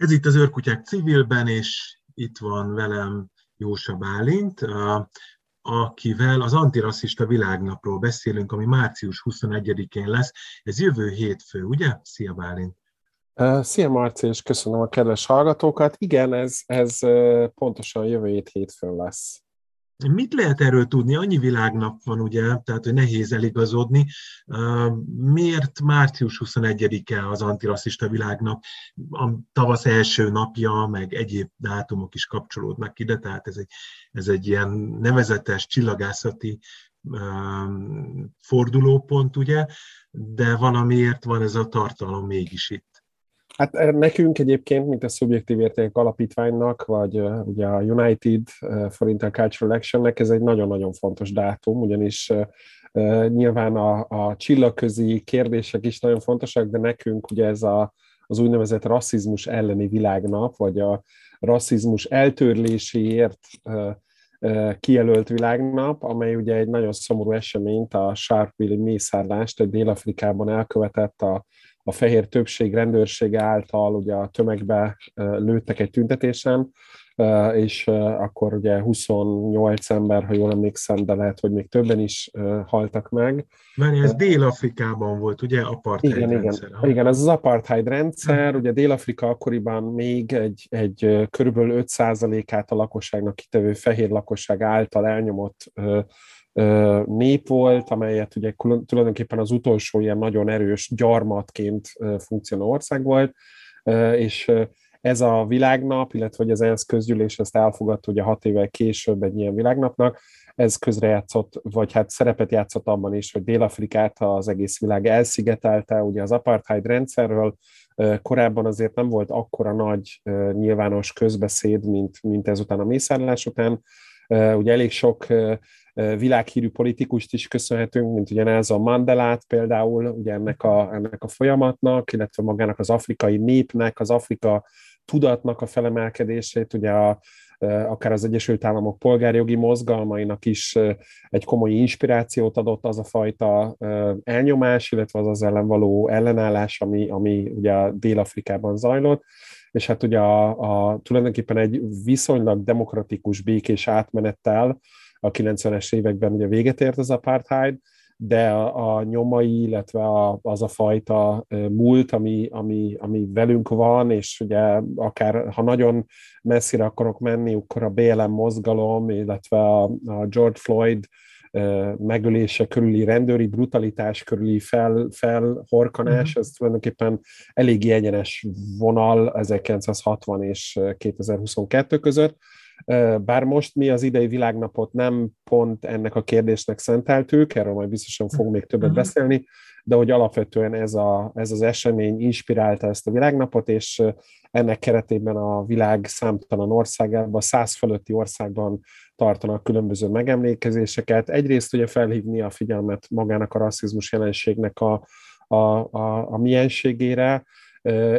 Ez itt az Őrkutyák civilben, és itt van velem Jósa Bálint, akivel az antirasszista világnapról beszélünk, ami március 21-én lesz. Ez jövő hétfő, ugye? Szia Bálint! Szia Marci, és köszönöm a kedves hallgatókat. Igen, ez, ez pontosan jövő hét hétfőn lesz. Mit lehet erről tudni? Annyi világnap van, ugye, tehát hogy nehéz eligazodni. Miért március 21-e az antirasszista világnap? A tavasz első napja, meg egyéb dátumok is kapcsolódnak ide, tehát ez egy, ez egy ilyen nevezetes csillagászati fordulópont, ugye, de valamiért van ez a tartalom mégis itt. Hát eh, nekünk egyébként, mint a Szubjektív Értékek Alapítványnak, vagy uh, ugye a United for Intercultural Actionnek, ez egy nagyon-nagyon fontos dátum, ugyanis nyilván a, a csillagközi kérdések is nagyon fontosak, de nekünk ugye ez a, az úgynevezett rasszizmus elleni világnap, vagy a rasszizmus eltörléséért kijelölt világnap, amely ugye egy nagyon szomorú eseményt, a Sharpeville mészárlást egy Dél-Afrikában elkövetett a a fehér többség rendőrsége által ugye a tömegbe lőttek egy tüntetésen, és akkor ugye 28 ember, ha jól emlékszem, de lehet, hogy még többen is haltak meg. Mert ez Dél-Afrikában volt, ugye, apartheid igen, rendszer. Igen, igen, ez az apartheid rendszer, ugye Dél-Afrika akkoriban még egy, egy körülbelül 5%-át a lakosságnak kitevő fehér lakosság által elnyomott nép volt, amelyet ugye tulajdonképpen az utolsó ilyen nagyon erős gyarmatként funkcionáló ország volt, és ez a világnap, illetve hogy az ENSZ közgyűlés ezt elfogadta ugye hat évvel később egy ilyen világnapnak, ez közrejátszott, vagy hát szerepet játszott abban is, hogy Dél-Afrikát az egész világ elszigetelte ugye az apartheid rendszerről, korábban azért nem volt akkora nagy nyilvános közbeszéd, mint, mint ezután a mészárlás után. Ugye elég sok világhírű politikust is köszönhetünk, mint ugye ez a Mandelát például, ugye ennek a, ennek a folyamatnak, illetve magának az afrikai népnek, az Afrika tudatnak a felemelkedését, ugye a, akár az Egyesült Államok polgárjogi mozgalmainak is egy komoly inspirációt adott az a fajta elnyomás, illetve az az ellen való ellenállás, ami, ami ugye Dél-Afrikában zajlott. És hát ugye a, a, tulajdonképpen egy viszonylag demokratikus békés átmenettel a 90-es években ugye véget ért az apartheid, de a, a nyomai, illetve a, az a fajta múlt, ami, ami, ami velünk van, és ugye akár ha nagyon messzire akarok menni, akkor a BLM mozgalom, illetve a, a George Floyd megölése körüli rendőri brutalitás körüli fel, felhorkanás, uh-huh. ez tulajdonképpen elég egyenes vonal 1960 és 2022 között. Bár most mi az idei világnapot nem pont ennek a kérdésnek szenteltük, erről majd biztosan fogunk még többet uh-huh. beszélni, de hogy alapvetően ez, a, ez az esemény inspirálta ezt a világnapot, és ennek keretében a világ számtalan országában, száz fölötti országban tartanak különböző megemlékezéseket. Egyrészt ugye felhívni a figyelmet magának a rasszizmus jelenségnek a, a, a, a mienségére,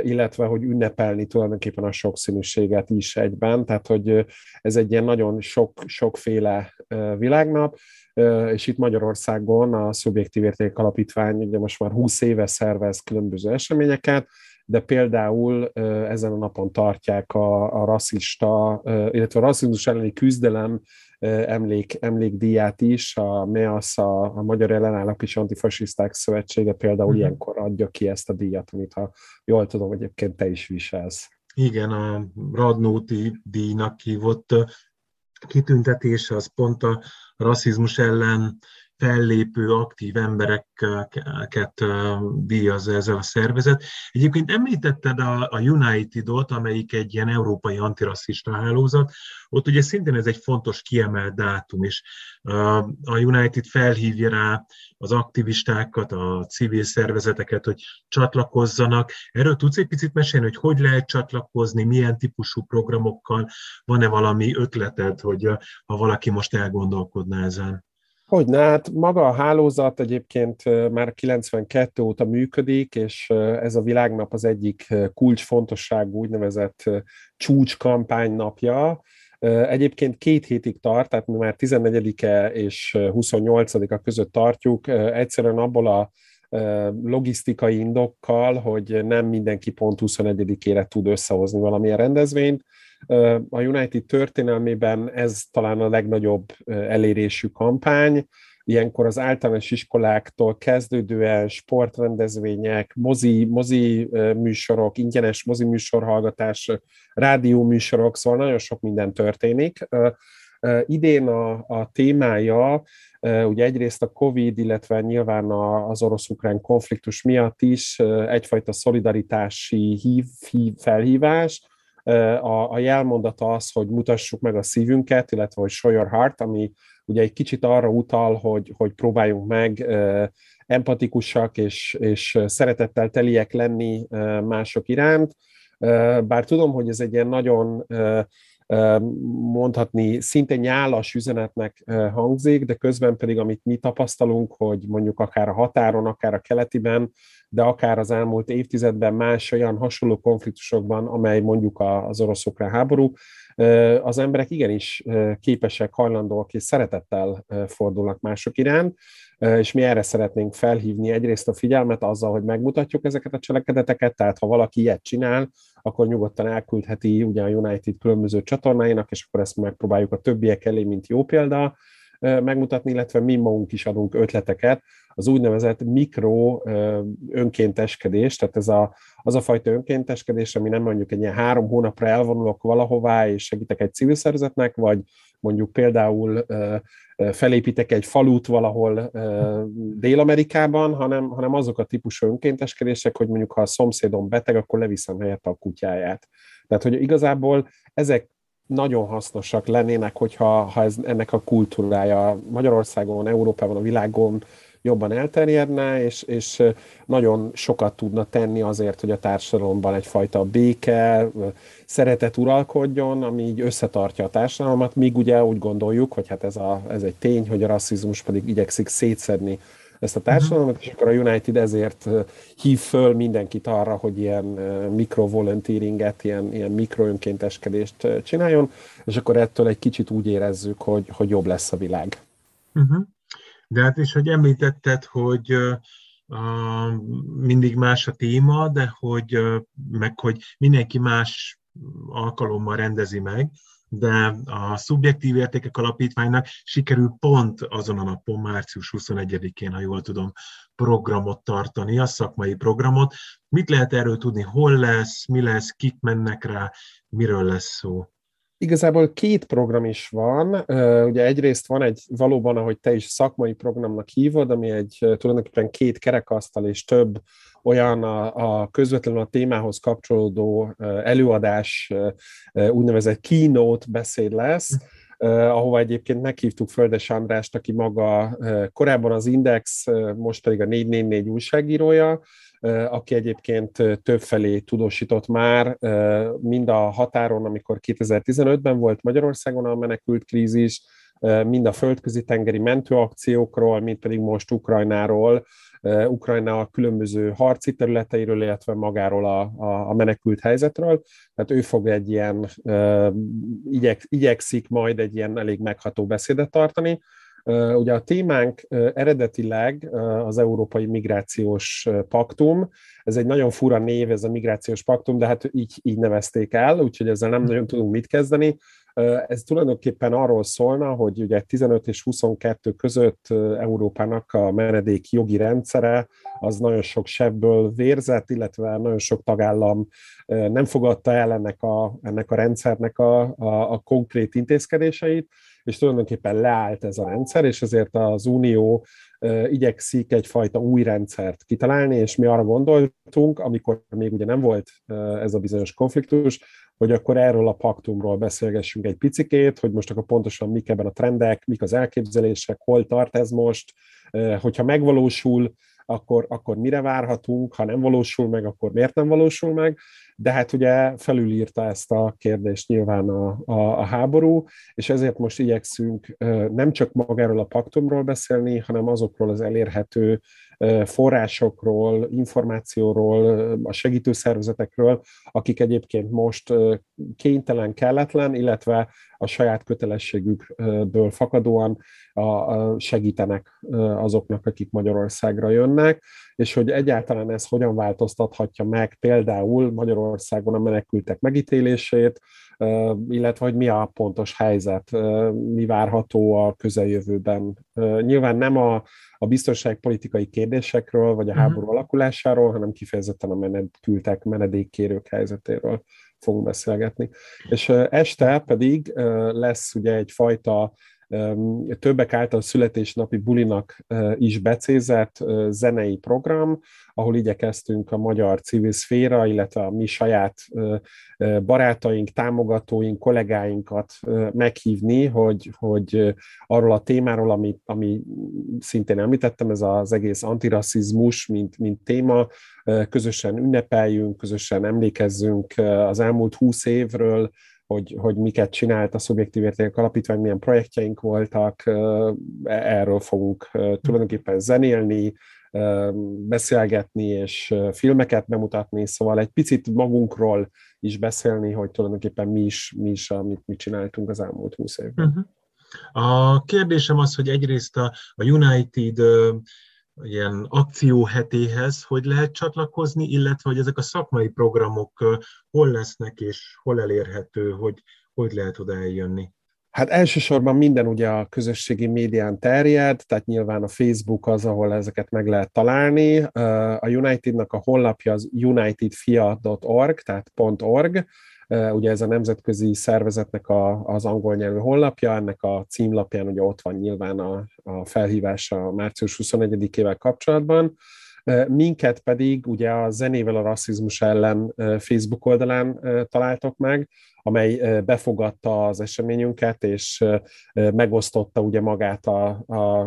illetve hogy ünnepelni tulajdonképpen a sokszínűséget is egyben, tehát hogy ez egy ilyen nagyon sok, sokféle világnap, és itt Magyarországon a Szubjektív Érték Alapítvány ugye most már 20 éve szervez különböző eseményeket, de például ezen a napon tartják a, a rasszista, illetve a rasszizmus elleni küzdelem emlék, emlékdíját is, a MEASZ, a, a Magyar Ellenállók és Antifasiszták Szövetsége például uh-huh. ilyenkor adja ki ezt a díjat, amit ha jól tudom, egyébként te is viselsz. Igen, a Radnóti díjnak hívott kitüntetés az pont a rasszizmus ellen fellépő, aktív embereket díjaz ezzel a szervezet. Egyébként említetted a, a United-ot, amelyik egy ilyen európai antirasszista hálózat, ott ugye szintén ez egy fontos kiemelt dátum, és a United felhívja rá az aktivistákat, a civil szervezeteket, hogy csatlakozzanak. Erről tudsz egy picit mesélni, hogy hogy lehet csatlakozni, milyen típusú programokkal, van-e valami ötleted, hogy ha valaki most elgondolkodna ezen? Hogy hát maga a hálózat egyébként már 92 óta működik, és ez a világnap az egyik kulcsfontosságú úgynevezett csúcskampány napja. Egyébként két hétig tart, tehát mi már 14-e és 28-a között tartjuk. Egyszerűen abból a logisztikai indokkal, hogy nem mindenki pont 21-ére tud összehozni valamilyen rendezvényt. A United történelmében ez talán a legnagyobb elérésű kampány, ilyenkor az általános iskoláktól kezdődően sportrendezvények, mozi, mozi műsorok, ingyenes mozi műsorhallgatás, rádió műsorok, szóval nagyon sok minden történik. Idén a, a témája ugye egyrészt a COVID, illetve nyilván az orosz-ukrán konfliktus miatt is egyfajta szolidaritási hív, hív, felhívás, a, a jelmondata az, hogy mutassuk meg a szívünket, illetve hogy show your heart, ami ugye egy kicsit arra utal, hogy, hogy próbáljunk meg empatikusak és, és szeretettel teliek lenni mások iránt. Bár tudom, hogy ez egy ilyen nagyon mondhatni szinte nyálas üzenetnek hangzik, de közben pedig, amit mi tapasztalunk, hogy mondjuk akár a határon, akár a keletiben, de akár az elmúlt évtizedben más olyan hasonló konfliktusokban, amely mondjuk az orosz háború, az emberek igenis képesek, hajlandóak és szeretettel fordulnak mások iránt, és mi erre szeretnénk felhívni egyrészt a figyelmet azzal, hogy megmutatjuk ezeket a cselekedeteket, tehát ha valaki ilyet csinál, akkor nyugodtan elküldheti ugye a United különböző csatornáinak, és akkor ezt megpróbáljuk a többiek elé, mint jó példa megmutatni, illetve mi magunk is adunk ötleteket, az úgynevezett mikro önkénteskedés, tehát ez a, az a fajta önkénteskedés, ami nem mondjuk egy ilyen három hónapra elvonulok valahová, és segítek egy civil szervezetnek, vagy mondjuk például felépítek egy falut valahol Dél-Amerikában, hanem, hanem azok a típusú önkénteskedések, hogy mondjuk ha a szomszédom beteg, akkor leviszem helyette a kutyáját. Tehát, hogy igazából ezek nagyon hasznosak lennének, hogyha ha ez, ennek a kultúrája Magyarországon, Európában, a világon jobban elterjedne, és, és nagyon sokat tudna tenni azért, hogy a társadalomban egyfajta béke, szeretet uralkodjon, ami így összetartja a társadalmat, míg ugye úgy gondoljuk, hogy hát ez, a, ez egy tény, hogy a rasszizmus pedig igyekszik szétszedni ezt a mhm. társadalmat, és akkor a United ezért hív föl mindenkit arra, hogy ilyen mikrovolunteeringet, ilyen, ilyen mikroönkénteskedést csináljon, és akkor ettől egy kicsit úgy érezzük, hogy, hogy jobb lesz a világ. Uh-huh. De hát is, hogy említetted, hogy mindig más a téma, de hogy meg hogy mindenki más alkalommal rendezi meg, de a Szubjektív Értékek Alapítványnak sikerül pont azon a napon, március 21-én, ha jól tudom, programot tartani, a szakmai programot. Mit lehet erről tudni? Hol lesz, mi lesz, kik mennek rá, miről lesz szó? Igazából két program is van. Ugye egyrészt van egy valóban, ahogy te is szakmai programnak hívod, ami egy tulajdonképpen két kerekasztal és több olyan a, a közvetlenül a témához kapcsolódó előadás, úgynevezett keynote beszéd lesz, ahova egyébként meghívtuk Földes Andrást, aki maga korábban az Index, most pedig a 444 újságírója, aki egyébként többfelé tudósított már, mind a határon, amikor 2015-ben volt Magyarországon a menekült krízis, mind a földközi tengeri mentőakciókról, mind pedig most Ukrajnáról, Ukrajna a különböző harci területeiről, illetve magáról a, a, a menekült helyzetről. Tehát ő fog egy ilyen, igyek, igyekszik majd egy ilyen elég megható beszédet tartani. Ugye a témánk eredetileg az Európai Migrációs Paktum, ez egy nagyon fura név, ez a Migrációs Paktum, de hát így, így nevezték el, úgyhogy ezzel nem nagyon tudunk mit kezdeni. Ez tulajdonképpen arról szólna, hogy ugye 15 és 22 között Európának a menedék jogi rendszere az nagyon sok sebből vérzett, illetve nagyon sok tagállam nem fogadta el ennek a, ennek a rendszernek a, a, a konkrét intézkedéseit, és tulajdonképpen leállt ez a rendszer, és ezért az Unió igyekszik egyfajta új rendszert kitalálni, és mi arra gondoltunk, amikor még ugye nem volt ez a bizonyos konfliktus, hogy akkor erről a paktumról beszélgessünk egy picikét, hogy most akkor pontosan mik ebben a trendek, mik az elképzelések, hol tart ez most, hogyha megvalósul, akkor, akkor mire várhatunk, ha nem valósul meg, akkor miért nem valósul meg, de hát ugye felülírta ezt a kérdést nyilván a, a, a háború, és ezért most igyekszünk nem csak magáról a paktumról beszélni, hanem azokról az elérhető forrásokról, információról, a segítőszervezetekről, akik egyébként most kénytelen, kelletlen, illetve a saját kötelességükből fakadóan segítenek azoknak, akik Magyarországra jönnek, és hogy egyáltalán ez hogyan változtathatja meg például Magyarországon a menekültek megítélését, illetve hogy mi a pontos helyzet, mi várható a közeljövőben. Nyilván nem a, a biztonságpolitikai kérdésekről, vagy a mhm. háború alakulásáról, hanem kifejezetten a menekültek, menedékkérők helyzetéről fogunk beszélgetni. És este pedig lesz ugye egyfajta többek által születésnapi bulinak is becézett zenei program, ahol igyekeztünk a magyar civil szféra, illetve a mi saját barátaink, támogatóink, kollégáinkat meghívni, hogy, hogy arról a témáról, ami, ami szintén említettem, ez az egész antirasszizmus, mint, mint téma, közösen ünnepeljünk, közösen emlékezzünk az elmúlt húsz évről, hogy, hogy miket csinált a Szubjektív Értékek Alapítvány, milyen projektjeink voltak, e, erről fogunk tulajdonképpen zenélni, beszélgetni és filmeket bemutatni, szóval egy picit magunkról is beszélni, hogy tulajdonképpen mi is, mi is amit mi csináltunk az elmúlt húsz évben. Uh-huh. A kérdésem az, hogy egyrészt a, a United ilyen akcióhetéhez, hogy lehet csatlakozni, illetve hogy ezek a szakmai programok hol lesznek és hol elérhető, hogy hogy lehet oda eljönni. Hát elsősorban minden ugye a közösségi médián terjed, tehát nyilván a Facebook az, ahol ezeket meg lehet találni. A Unitednak a honlapja az unitedfia.org, tehát .org, ugye ez a nemzetközi szervezetnek a, az angol nyelvű honlapja, ennek a címlapján ugye ott van nyilván a, a felhívás a március 21-ével kapcsolatban. Minket pedig ugye a zenével a rasszizmus ellen Facebook oldalán találtok meg, amely befogadta az eseményünket, és megosztotta ugye magát a, a,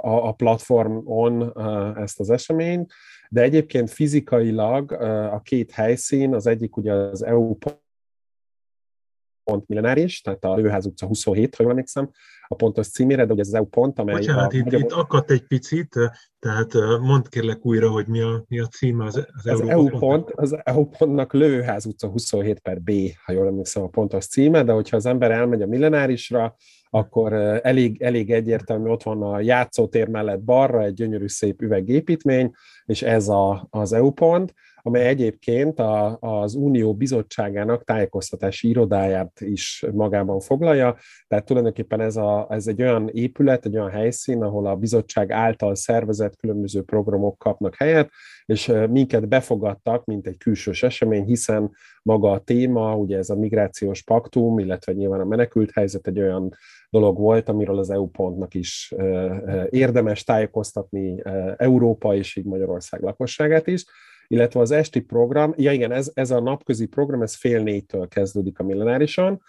a, a platformon ezt az eseményt, de egyébként fizikailag a két helyszín, az egyik ugye az EU pont millenáris, tehát a Lőház utca 27, ha jól emlékszem, a pontos címére, de ugye ez az EU pont, amely... Bocsánat, a itt, itt akadt egy picit, tehát mondd kérlek újra, hogy mi a, mi a címe az, az, az EU pont. Az EU pontnak Lőház utca 27 per B, ha jól emlékszem a pontos címe, de hogyha az ember elmegy a millenárisra, akkor elég, elég egyértelmű, ott van a játszótér mellett balra egy gyönyörű szép üvegépítmény, és ez a, az EU pont, amely egyébként a, az Unió Bizottságának tájékoztatási irodáját is magában foglalja, tehát tulajdonképpen ez, a, ez egy olyan épület, egy olyan helyszín, ahol a bizottság által szervezett különböző programok kapnak helyet, és minket befogadtak, mint egy külsős esemény, hiszen maga a téma, ugye ez a migrációs paktum, illetve nyilván a menekült helyzet egy olyan dolog volt, amiről az EU pontnak is érdemes tájékoztatni Európa és így Magyarország lakosságát is illetve az esti program, ja igen, ez, ez a napközi program, ez fél négytől kezdődik a millenárison,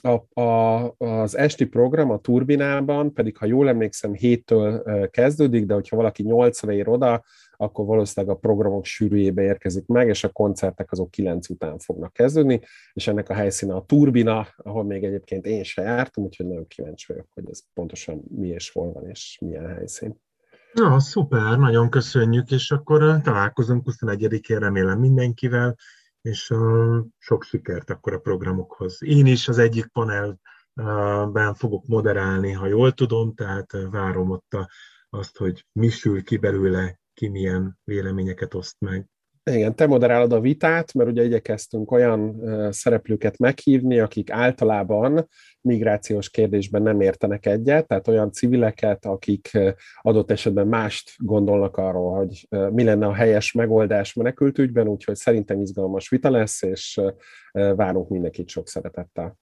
a, a, az esti program a turbinában pedig, ha jól emlékszem, héttől kezdődik, de hogyha valaki nyolcra ér oda, akkor valószínűleg a programok sűrűjébe érkezik meg, és a koncertek azok kilenc után fognak kezdődni, és ennek a helyszíne a turbina, ahol még egyébként én se jártam, úgyhogy nagyon kíváncsi vagyok, hogy ez pontosan mi és hol van, és milyen helyszín. Na, szuper, nagyon köszönjük, és akkor találkozunk 21-én remélem mindenkivel, és sok sikert akkor a programokhoz. Én is az egyik panelben fogok moderálni, ha jól tudom, tehát várom ott azt, hogy mi sül ki belőle, ki milyen véleményeket oszt meg. Igen, te moderálod a vitát, mert ugye igyekeztünk olyan szereplőket meghívni, akik általában migrációs kérdésben nem értenek egyet, tehát olyan civileket, akik adott esetben mást gondolnak arról, hogy mi lenne a helyes megoldás menekültügyben, úgyhogy szerintem izgalmas vita lesz, és várunk mindenkit sok szeretettel.